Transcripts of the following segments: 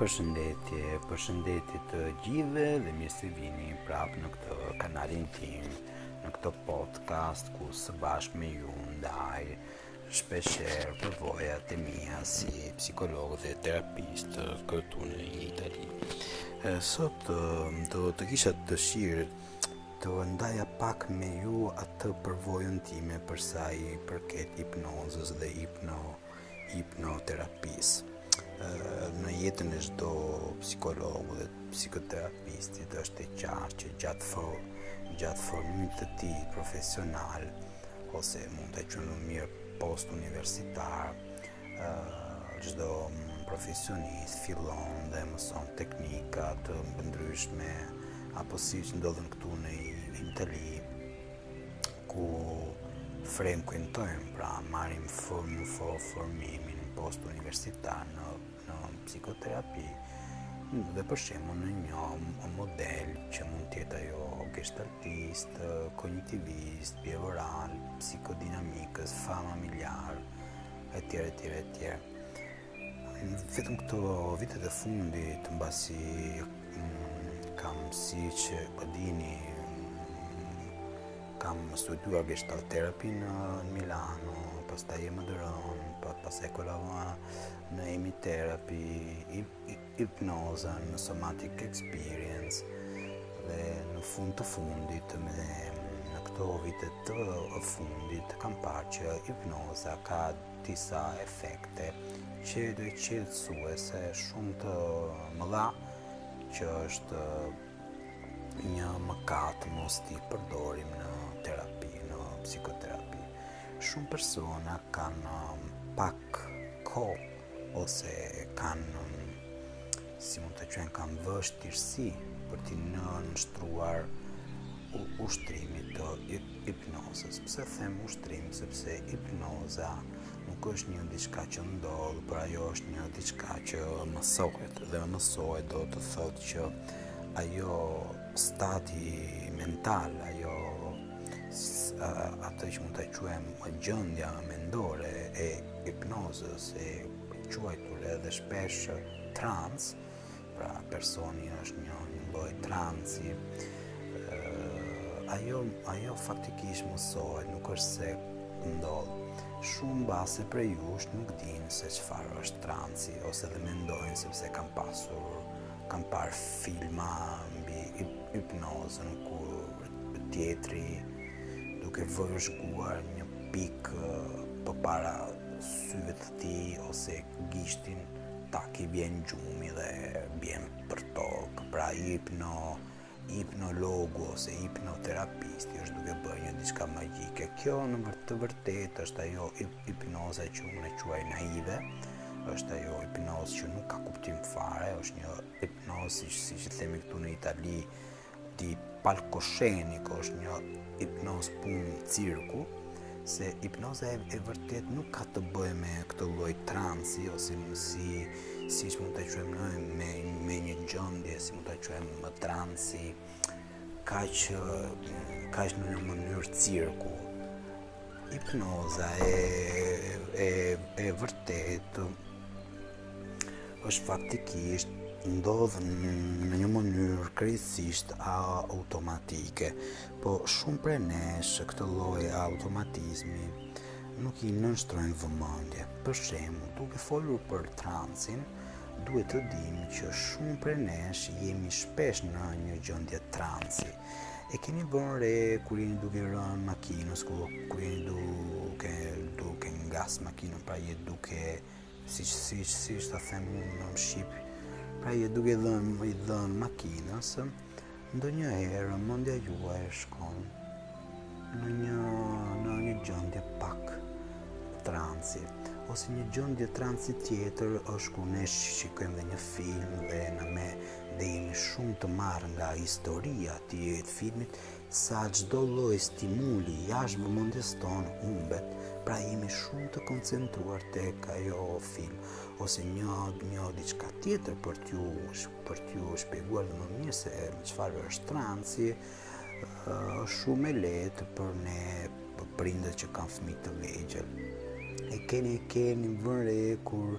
Përshëndetje, përshëndetje të gjithëve dhe mirë se vini prapë në këtë kanalin tim, në këtë podcast ku së bashkë me ju ndaj shpeshherë përvojat e mia si psikolog dhe terapist këtu në Itali. Sot do të kisha dëshirë të ndaja pak me ju atë përvojën time për sa i përket hipnozës dhe hipno hipnoterapisë. Në jetën e çdo psikologu dhe psikoterapisti është e qartë që gjatë for, gjatë formimit të tij profesional ose mund ta quajmë më mirë post universitar, çdo profesionist fillon dhe mëson teknika të ndryshme apo siç ndodhen këtu në Itali, ku frekuentojmë, pra marrim form, fo, formimin post universitar në, në psikoterapi dhe për shembull në një model që mund të jetë ajo gestaltist, kognitivist, bihevioral, psikodinamike, fa, familjar, e tjera, e tjera, e tjera. Vetëm këto vitet e fundit, mbasi mm, kam siç po dini, mm, kam studuar gestalt terapi në Milano, pastaj EMDR-në, pastaj kalova në EMI terapi, hipnoza në somatic experience dhe në fund të fundit me në këto vite të fundit kam parë që hipnoza ka disa efekte që janë qetësuese shumë të mëdha që është një mëkat mos t'i përdorim në terapi, në psikoterapi. Shumë persona kanë um, pak kohë ose kanë um, si mund ta quajmë kanë vështirësi për t'i nënshtruar ushtrimit të hipnozës. Pse them ushtrim? Sepse hipnoza nuk është një diçka që ndodh, por ajo është një diçka që mësohet dhe mësohet do të thotë që ajo stati mental, ajo atë që mund ta quajmë gjendja mendore e hipnozës e quajtur edhe shpesh trans, pra personi është një një lloj transi, ajo, ajo faktikisht mësohet, nuk është se ndodh. Shumë mbase prej jush nuk dinë se çfarë është transi, ose dhe mendojnë sepse kam pasur, kam parë filma mbi hipnozën ku tjetri duke vërshkuar një pikë përpara syve të tij ose gishtin Tak i vjen gjumi dhe bjen për tokë, pra ipno, ipnologu ose ipnoterapisti është duke bërë një diçka magjike. Kjo në të vërtetë është ajo ipnoza që unë e quaj naive, është ajo ipnozë që nuk ka kuptim fare, është një ipnozë siç, siç themi këtu në Itali, Di palcoscenico është një ipnozë punë cirku, se ipnoza e, e vërtetë nuk ka të bëjë me këtë lloj transi ose si siç mund ta quajmë ne me me një gjendje si mund ta quajmë më transi kaq kaq në një mënyrë cirku hipnoza e e e vërtetë është faktikisht ndodh në një mënyrë krejtësisht automatike, po shumë prej nesh këtë lloj automatizmi nuk i nënshtrojnë vëmendje. Për shembull, duke folur për transin, duhet të dimë që shumë prej nesh jemi shpesh në një gjendje transi. E keni vënë re kur jeni duke rënë makinës, kur jeni duke duke ngas makinën, pra jeni duke siç siç siç ta them unë në shqip pra je duke dhënë i dhënë makinës ndonjëherë mendja juaj shkon në një në një gjendje pak transi ose një gjendje transi tjetër është kur ne shikojmë dhe një film dhe në me dhe jemi shumë të marrë nga historia e këtij filmit Sa çdo lloj stimuli jashtë vëmendjes tonë humbet, pra jemi shumë të koncentruar tek ajo film ose një një diçka tjetër për t'ju për t'ju shpjeguar më mirë se çfarë është transi, është shumë e lehtë për ne prindërit që kanë fëmijë të vegjël. E keni e keni vënë re kur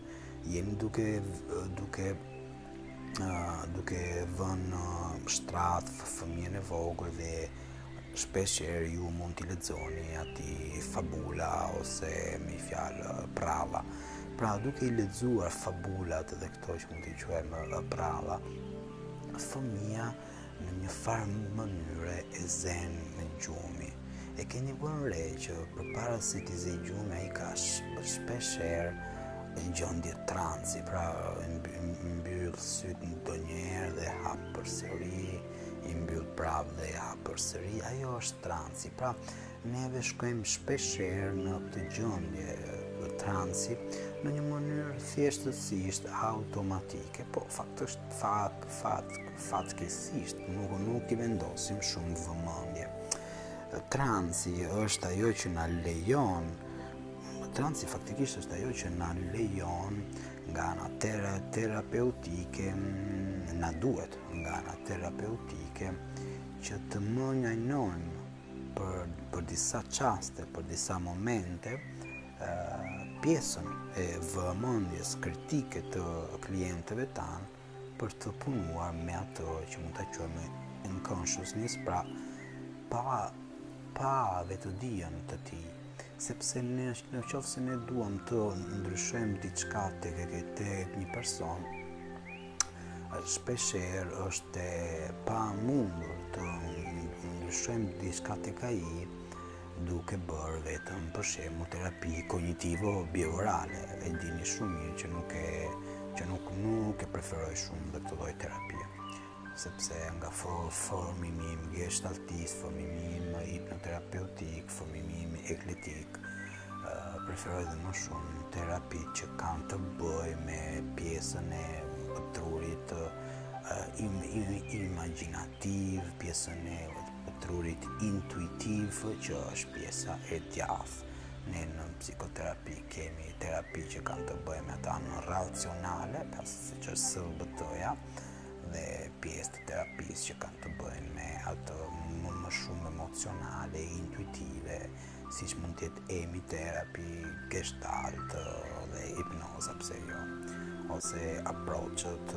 jeni duke duke duke vënë në shtrat fëmijën e vogël dhe shpeshherë ju mund t'i lexoni atij fabula ose me fjalë përralla. Pra duke i lexuar fabulat dhe këto që mund t'i quajmë përralla, fëmija në një farë mënyre e zë neve gjumi. E keni vënë re që për para se t'i zërë gjumi, ai ka shpeshherë një gjendje transi, pra mbyll sytë ndonjëherë dhe i hap përsëri, i mbyll prapë dhe i hap përsëri, ajo është transi, pra neve shkojmë shpeshherë në këtë gjendje transi, në një mënyrë thjeshtësisht automatike, po fatkeq fat, fat, Fatkeqësisht nuk nuk i vendosim shumë vëmendje. Transi është ajo që na lejon transi faktikisht është ajo që na lejon nga ana tera, terapeutike na duhet nga ana terapeutike që të mënjanojmë për, për disa çaste, për disa momente pjesën e vëmendjes kritike të klientëve tanë për të punuar me atë që mund ta quajmë unconsciousness, pra pa pavetëdijen e tij, sepse ne në qoftë se ne duam të ndryshojmë diçka tek tek një person, shpeshherë është e pamundur të ndryshojmë diçka tek ai, duke bërë vetëm për shembull terapi kognitivo bihejviorale e dini shumë mirë që nuk e që nuk nuk e preferoj shumë edhe këtë lloj terapie sepse nga formimi im gestaltist, formimi im hipnoterapeutik, formimi im eklektik, preferoj dhe më shumë terapi që kanë të bëjnë me pjesën e trurit im, im, imagjinativ, pjesën e trurit intuitiv që është pjesa e djathtë. Ne në psikoterapi kemi terapi që kanë të bëjnë me atë anën racionale, pra siç është CBT-ja, dhe pjesë të terapisë që kanë të bëjnë me atë më, më shumë emocionale, intuitive, siç mund të jetë EMI terapi, gestalt dhe hipnoza pse jo, ose approachet,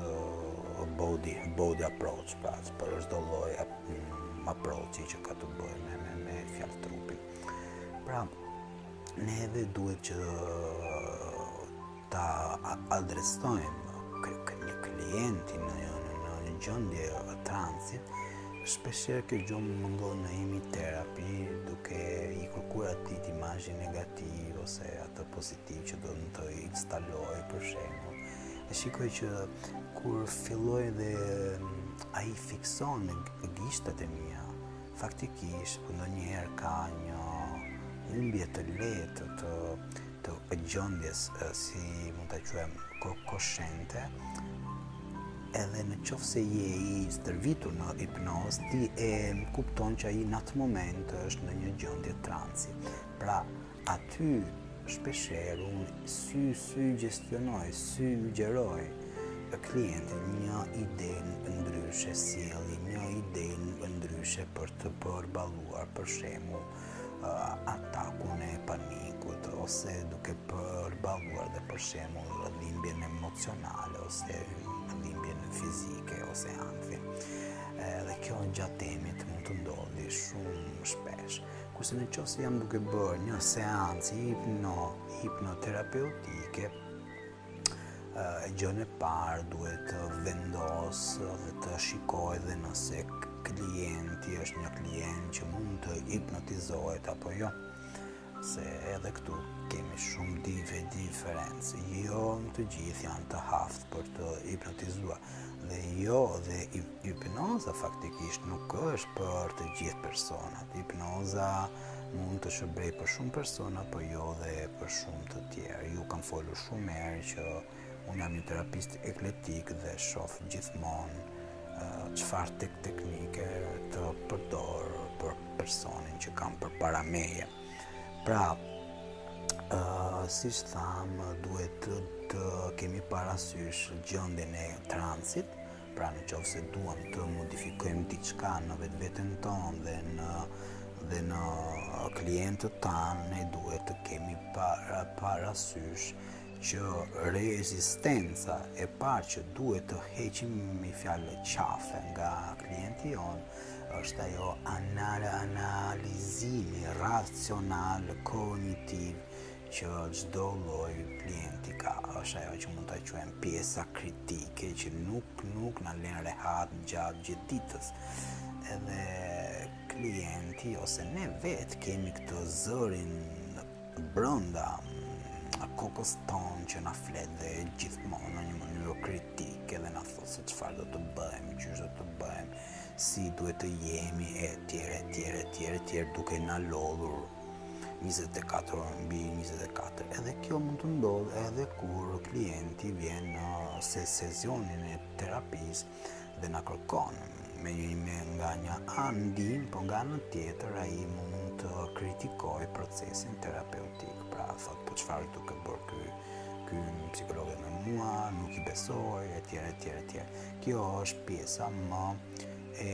body, body approach, pra çfarëdo lloj mm, approachi që ka të bëjë me, me, me fjalën trupi. Pra, ne edhe duhet që ta adresojmë klientin në një gjendje transi, shpeshherë kjo gjë më ndodh në EMI terapi duke i kërkuar atij imazhin negativ ose atë pozitiv që do të instalojë për shembull. E shikoj që kur filloj dhe ai fikson gishtat e mi, faktikisht ndonjëherë ka një humbje të lehtë të të gjendjes, si mund ta quajmë, ko koshiente, edhe në qoftë se je i stërvitur në hipnozë, ti e kupton që ai në atë moment është në një gjendje transi. Pra, aty shpeshherë unë sy sugjestionoj, sugjeroj klientin një ide ndryshe sjelljeje, një ide ndryshe për të përballuar për shembull atakun e panikut ose duke përballuar dhe për shembull dhimbjen emocionale ose dhimbjen fizike ose ankthin. Dhe kjo gjatë temit mund të ndodhi shumë shpesh. Kurse në qoftë se jam duke bërë një seancë hipno hipnoterapeutike, Gjëja e parë duhet të vendos dhe të shikoj dhe nëse klienti është një klient që mund të hipnotizohet apo jo se edhe këtu kemi shumë dive diferencë jo të gjithë janë të aftë për t'u hipnotizuar dhe jo dhe hipnoza faktikisht nuk është për të gjithë personat hipnoza Mund të shërbejë për shumë persona, po jo dhe për shumë të tjerë. Ju kam folur shumë herë që unë jam një terapist eklektik dhe shof gjithmonë çfarë tek teknike të përdor për personin që kam përpara meje. Pra, uh, siç thamë, duhet të, të kemi parasysh gjendjen e transit, Pra në qoftë se duam të modifikojmë diçka në vetveten tonë dhe në dhe në klientët tanë, ne duhet të kemi para parasysh që rezistenca e parë që duhet të heqim me fjalë qafe nga klienti jonë është ajo anal analizimi racional kognitiv që çdo lloj klienti ka, është ajo që mund ta quajmë pjesa kritike që nuk nuk na lën rehat gjatë gjithë ditës. Edhe klienti ose ne vetë kemi këtë zërin brenda kokës tonë që na flet dhe gjithmonë në një mënyrë kritike dhe na thotë se çfarë do të bëjmë, qysh do të bëjmë, si duhet të jemi etj etj etj etj duke na lodhur 24 orë mbi 24. Edhe kjo mund të ndodhë edhe kur klienti vjen në se sezionin e terapisë dhe na kërkon me një me nga një anë ndihmë, por nga ana tjetër ai mund të kritikojë procesin terapeutik. Pra thotë po çfarë është duke bërë ky ky psikolog me mua, nuk i besoj etj etj etj. Kjo është pjesa më e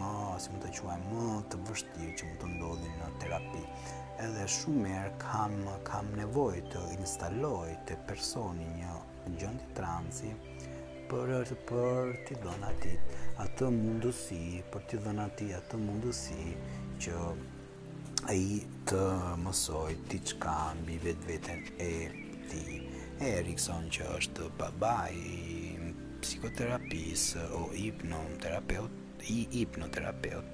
më, si mund të quaj, më të vështirë që mund të ndodhin në terapi. Edhe shumë herë kam, kam nevojë të instaloj te personi një gjendje transi për, për t'i dhënë atij atë mundësi, për t'i dhënë atij atë mundësi që ai të mësoj diçka mbi vetveten e tij. E Erikson që është babai i psikoterapisë o hipnoterapeut, i hipnoterapeut,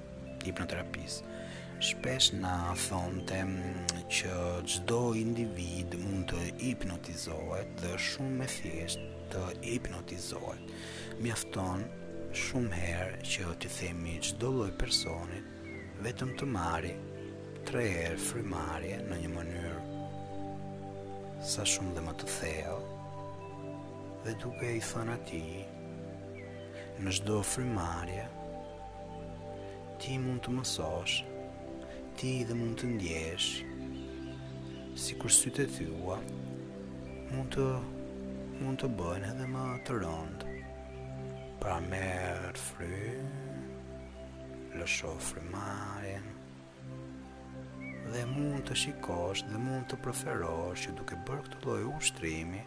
hipnoterapisë, shpesh na thoshte që çdo individ mund të hipnotizohet dhe shumë e thjeshtë të hipnotizohet. Mjafton shumë herë që t'i themi çdo lloj personi vetëm të marrë tre herë frymëmarrje në një mënyrë sa shumë dhe më të thellë dhe duke i thënë atij në çdo frymëmarrje ti mund të mësosh ti dhe mund të ndjesh sikur sytë e tua mund të mund të bëhen edhe më të rëndë. Pra merr fry, Lësho frymëmarrjen dhe mund të shikosh dhe mund të preferosh që duke bërë këtë lloj ushtrimi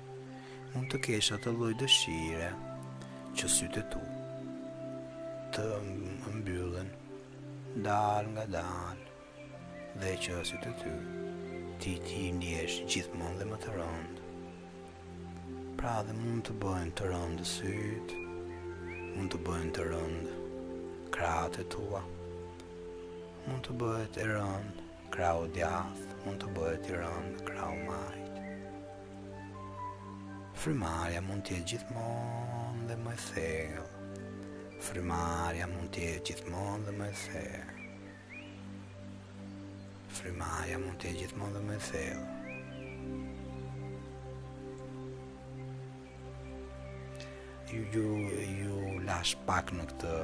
mund të kesh atë lloj dëshire që sytë e tu të mbyllen dalëngadalë Dhe që sytë e tu, ti t'i ndiesh gjithmonë dhe më të rëndë. Pra dhe mund të bëhen të rëndë sytë, mund të bëhen të rëndë krahët e tua, mund të bëhet i rëndë krahu i djathtë, mund të bëhet i rëndë krahu i majtë. Frymëmarrja mund të jetë gjithmonë dhe më e thellë, frymëmarrja mund të jetë gjithmonë dhe më e thellë. Frymëmarrja mund të jetë gjithmonë dhe më e thellë. Ju ju ju lashë pak në këtë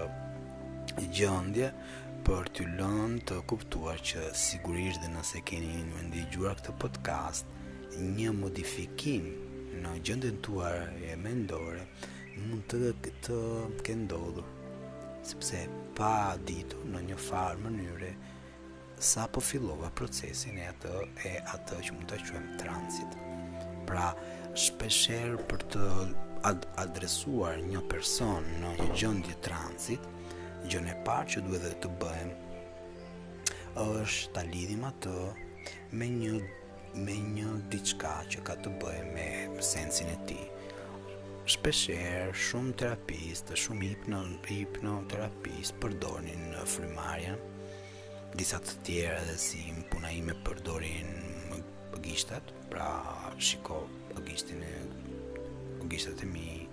gjendje për t'ju lënë të kuptuar që sigurisht dhe nëse keni më ndëgjuar këtë podcast, një modifikim në gjendjen tuaj mendore Mund të ketë ndodhur, sepse pa ditur në një farë mënyre sapo fillova procesin e atë e atë që mund ta quajmë transit. Pra, shpeshherë për të ad adresuar një person në një gjendje transit, gjënë e parë që duhet dhe të bëjmë, është ta lidhim atë me një me një diçka që ka të bëjë me sensin e tij. Shpeshherë, shumë terapistë dhe shumë hipno, hipnoterapistë përdorin frymëmarrjen, disa të tjerë dhe si më puna ime përdorin gishtat, pra shiko gishtin e gishtat e mi,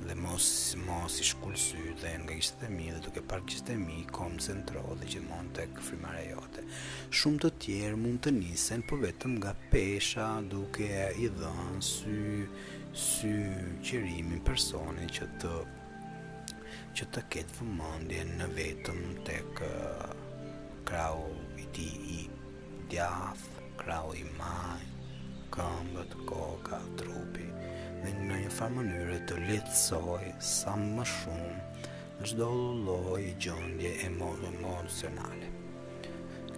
dhe mos mos i shkul sytë nga gishtat e mi dhe duke parë gishtat e mi koncentrohu dhe gjithmonë tek frymëmarrja jote shumë të tjerë mund të nisen po vetëm nga pesha duke i dhënë su sugjerimin personit që të që të ketë vëmendjen vetëm tek krahu i tij i djathtë, krahu i majtë, këmbët, koka, trupi dhe në një farë mënyre të lehtësojë sa më shumë çdo lloj gjendje emo emocionale.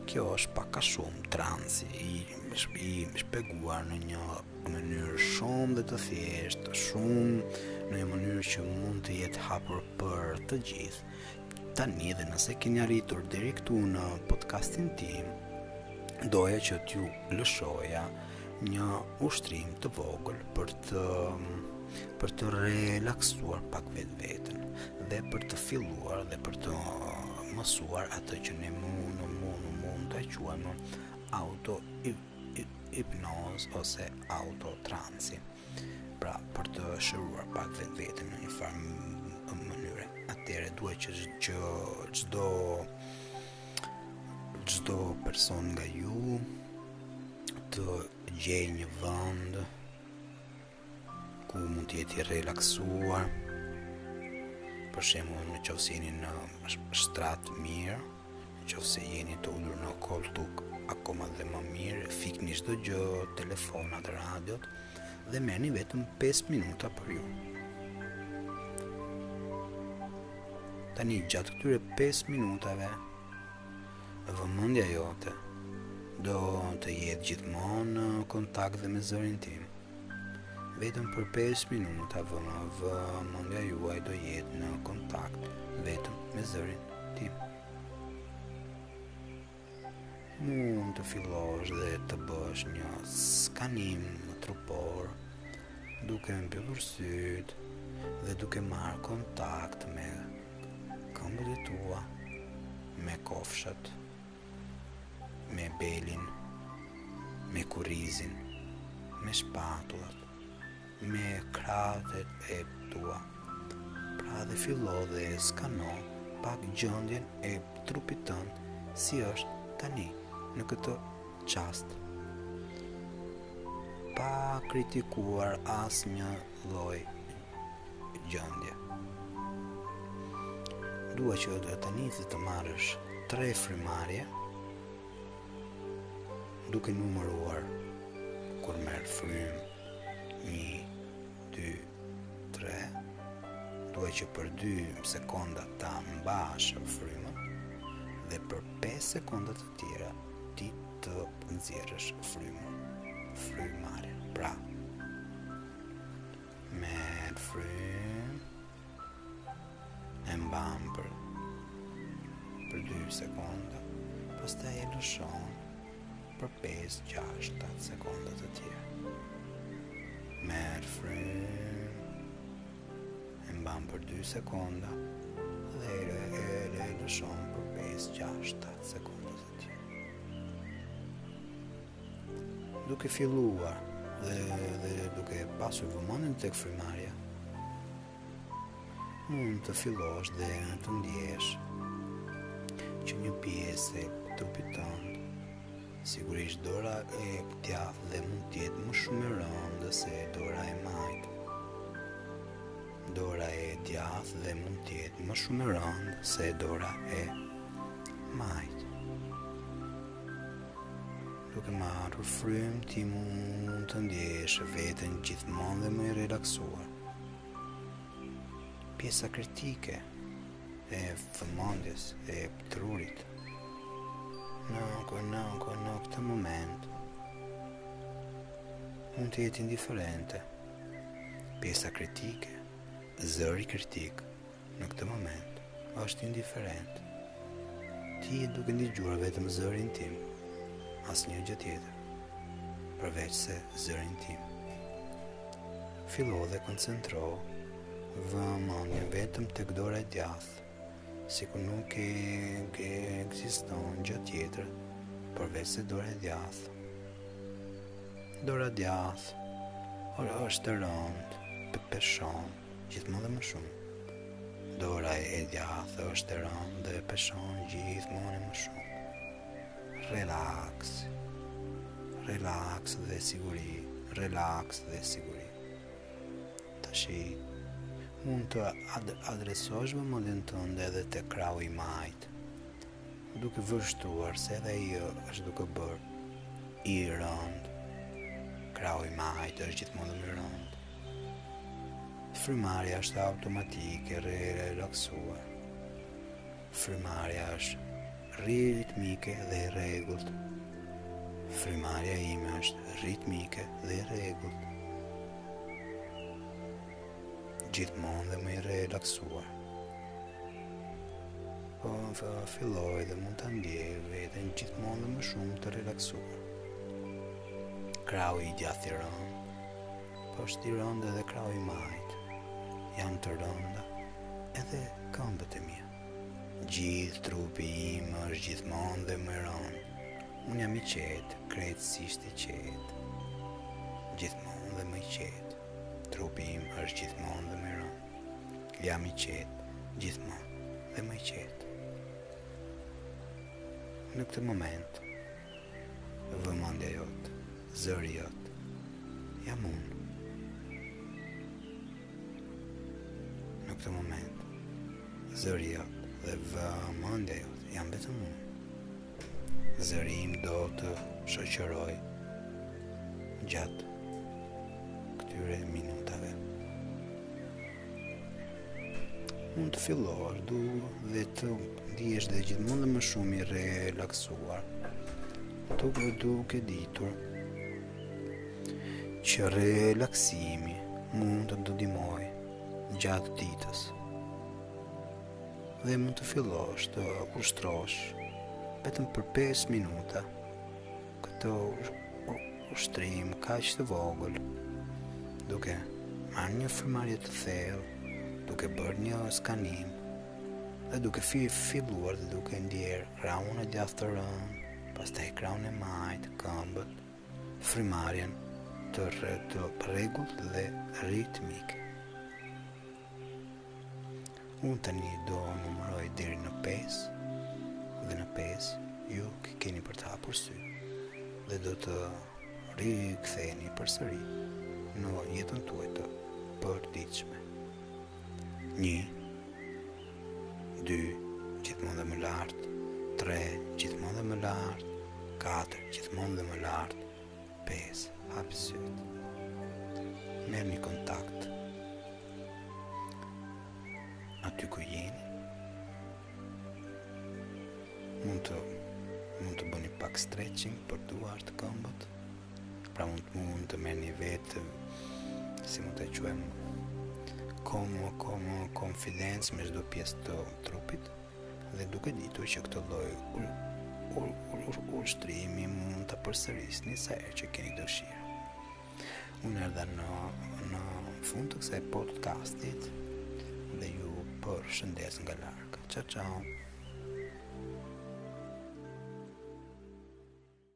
Kjo është pak a shumë transi i, i shpjeguar në një mënyrë shumë dhe të thjeshtë, shumë në një mënyrë që mund të jetë e hapur për të gjithë, Tani dhe nëse keni arritur deri këtu në podcastin tim, doja që t'ju lëshoja një ushtrim të vogël për të për të relaksuar pak vetveten dhe për të filluar dhe për të mësuar atë që ne mund të mund të mund të quajmë autohipnozë ose autotransi Pra, për të shëruar pak vetveten në një farë mënyre, atëherë duhet që që çdo çdo person nga ju të gjejë një vend ku mund të jetë i relaksuar për shembull në qoftë se jeni në shtrat mirë Në qoftë se jeni të ulur në kolltuk, akoma dhe më mirë, fikni çdo gjë, telefonat, radiot dhe merrni vetëm 5 minuta për ju. Tani gjatë këtyre 5 minutave vëmendja jote do të jetë gjithmonë në kontakt dhe me zërin tim. Vetëm për 5 minuta vëmendja juaj do jetë në kontakt vetëm me zërin Tim, mund të fillosh dhe të bësh një skanim trupor duke mbyllur sytë dhe duke marrë kontakt me këmbët e tua, me kofshët, me belin, me kurrizin, me shpatullat. me krahët e tua. Pra dhe fillo dhe skano pak gjendjen e trupit tënd si është tani në këtë çast. Pa kritikuar asnjë lloj gjendje. Dua që tani ti të marrësh tre frymëmarrje duke numëruar kur merr frymë Një, dy, tre, dua që për 2 sekonda ta mbash frymën dhe për 5 sekonda të tjera ti të nxjerrësh frymën, frymëmarrje. Pra, merr frymë e mban për për 2 sekonda, pastaj e lëshon për pesë, gjashtë, shtatë sekonda të tjera. Merr frymë, e mban për 2 sekonda, dhe e, e, e lëshon për 5, 6, 7 sekonda të tjera. Duke filluar dhe, dhe duke pasur vëmendjen te frymëmarrja, Mund të fillosh dhe të ndjesh që një pjesë e trupit tënd, sigurisht dora e djathtë mund të jetë më shumë e rëndë se dora e majtë. Dora e djathtë mund të jetë më shumë e rëndë se dora e majtë. Duke marrë frymë ti mund të ndjesh veten gjithmonë dhe më i relaksuar. Pjesa kritike e vëmendjes e trurit nonko nonko në këtë moment mund të jetë indiferente pjesa kritike zëri kritik në këtë moment është indiferent. Ti je duke ndigjuar vetëm zërin tim, asnjë gjë tjetër, përveçse zërin tim. Fillo dhe koncentro, vëmendjen vetëm tek dora e djathtë, sikur nuk e, ekziston gjë tjetër, përveçse dora e djathtë. Dora e djathtë, dora është e rëndë, të peshon, Gjithmonë dhe më shumë. Dora e djathtë është e rëndë dhe peshon gjithmonë e më shumë. Relax. Relax dhe siguri. Relax dhe siguri. Tashi mund ta adresosh vëmendjen tënde edhe te krahu i majtë. Duke vështruar se edhe ai është duke bërë i rëndë. Krahu i majtë është gjithmonë dhe më i rëndë. Frymëmarrja është automatike, re, relaksuar. Frymëmarrja është rri ritmike dhe e rregullt. Frymëmarrja ime është ritmike dhe e rregullt. Gjithmonë dhe më i relaksuar. Po, filloj dhe mund ta ndiej veten gjithmonë dhe më shumë të relaksuar. Krahu i djathtë i rëndë. është i rëndë edhe krahu i majtë, janë të rënda edhe këmbët e mia. Gjithë trupi im është gjithmonë dhe më i rëndë, unë jam i qetë, krejtësisht i qetë, gjithmonë dhe më i qetë, trupi im është gjithmonë dhe më i rëndë, jam i qetë, gjithmonë dhe më i qetë. Në këtë moment, Vëmendja jot, zëri jot, jam unë. Në këtë moment, zëri jot dhe vëmendja jot, jam vetëm unë. Zëri im do të shoqërojë gjatë këtyre minutave. Mund të fillosh du dhe të ndihesh dhe gjithmonë dhe më shumë i relaksuar. Tu për duke ditur që relaksimi mund të ndihmojë gjatë ditës dhe mund të fillosh të ushtrosh vetëm për 5 minuta Këtë ushtrim kaq të vogël, duke marrë një frymëmarrje të thellë, duke bërë një skanim, dhe duke fi filluar dhe duke ndier krahun e djathtë të rëndë, pastaj krahun e majtë, këmbët, frymëmarrjen të rretë të rregullt dhe ritmike. Unë tani do numëroj deri në 5 dhe në 5 ju keni për të hapur sy dhe do të riktheheni përsëri në jetën tuaj të përditshme. Një, dy, gjithmonë dhe më lart, tre, gjithmonë dhe më lart, katër, gjithmonë dhe më lart, 5. Hapi sytë. Merrni kontakt. Aty ku jeni. Mund të mund të bëni pak stretching për duart, këmbët. Pra mund të mund të merrni vetë si mund ta quajmë komo, komo, konfidencë me çdo pjesë të trupit. Dhe duke ditur që këtë lloj ushtrimi mund ta përsërisni sa herë që keni dëshirë. Unë erdha në në fund të kësaj podcastit dhe ju përshëndes nga larg. Ciao ciao.